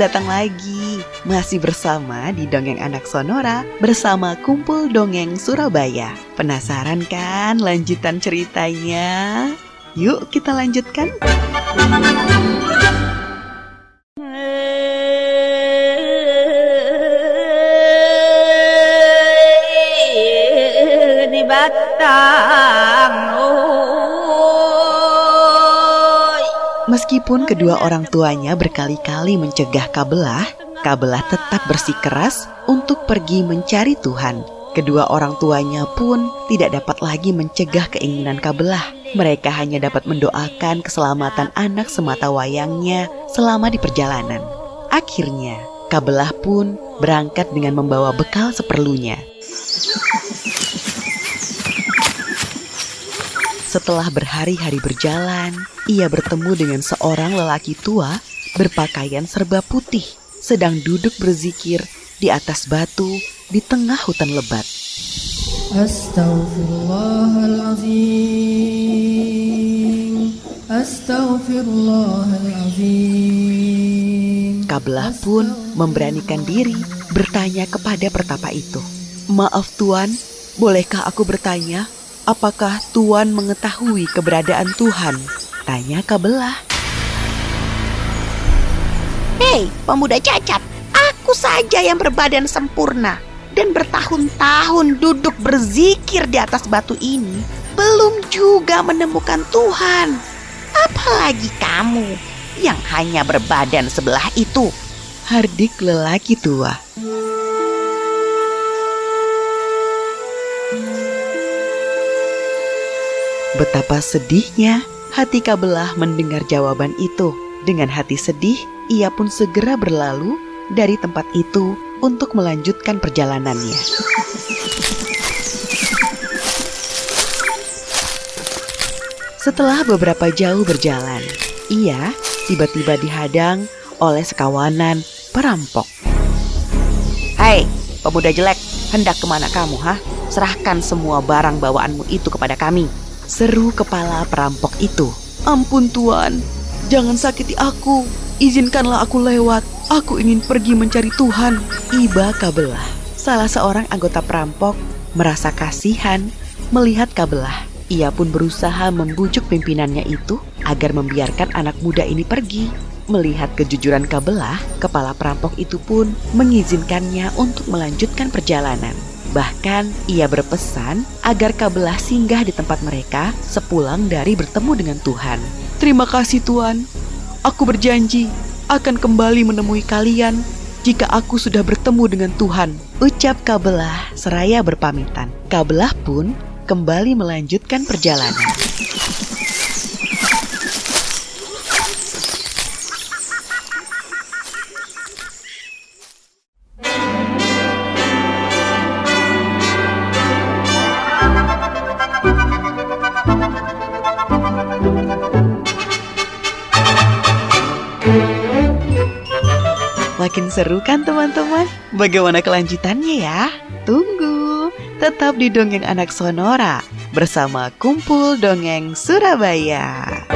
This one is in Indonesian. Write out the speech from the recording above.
datang lagi. Masih bersama di Dongeng Anak Sonora bersama Kumpul Dongeng Surabaya. Penasaran kan lanjutan ceritanya? Yuk kita lanjutkan. Di batang Meskipun kedua orang tuanya berkali-kali mencegah Kabelah, Kabelah tetap bersikeras untuk pergi mencari Tuhan. Kedua orang tuanya pun tidak dapat lagi mencegah keinginan Kabelah. Mereka hanya dapat mendoakan keselamatan anak semata wayangnya selama di perjalanan. Akhirnya, Kabelah pun berangkat dengan membawa bekal seperlunya. Setelah berhari-hari berjalan, ia bertemu dengan seorang lelaki tua berpakaian serba putih, sedang duduk berzikir di atas batu di tengah hutan lebat. Astaghfirullahaladzim Astaghfirullahaladzim Kablah pun memberanikan diri bertanya kepada pertapa itu. Maaf tuan, bolehkah aku bertanya Apakah Tuan mengetahui keberadaan Tuhan? Tanya Kabelah. Hei, pemuda cacat, aku saja yang berbadan sempurna dan bertahun-tahun duduk berzikir di atas batu ini, belum juga menemukan Tuhan. Apalagi kamu yang hanya berbadan sebelah itu. Hardik lelaki tua. Betapa sedihnya hati Kabelah mendengar jawaban itu. Dengan hati sedih, ia pun segera berlalu dari tempat itu untuk melanjutkan perjalanannya. Setelah beberapa jauh berjalan, ia tiba-tiba dihadang oleh sekawanan perampok. Hai, pemuda jelek, hendak ke mana kamu, ha? Serahkan semua barang bawaanmu itu kepada kami. Seru kepala perampok itu. Ampun tuan, jangan sakiti aku. Izinkanlah aku lewat. Aku ingin pergi mencari Tuhan. Iba Kabelah, salah seorang anggota perampok, merasa kasihan melihat Kabelah. Ia pun berusaha membujuk pimpinannya itu agar membiarkan anak muda ini pergi. Melihat kejujuran Kabelah, kepala perampok itu pun mengizinkannya untuk melanjutkan perjalanan. Bahkan ia berpesan agar Kabelah singgah di tempat mereka sepulang dari bertemu dengan Tuhan. Terima kasih Tuhan. Aku berjanji akan kembali menemui kalian jika aku sudah bertemu dengan Tuhan. Ucap Kabelah seraya berpamitan. Kabelah pun kembali melanjutkan perjalanan. Makin seru kan teman-teman? Bagaimana kelanjutannya ya? Tunggu, tetap di Dongeng Anak Sonora bersama Kumpul Dongeng Surabaya.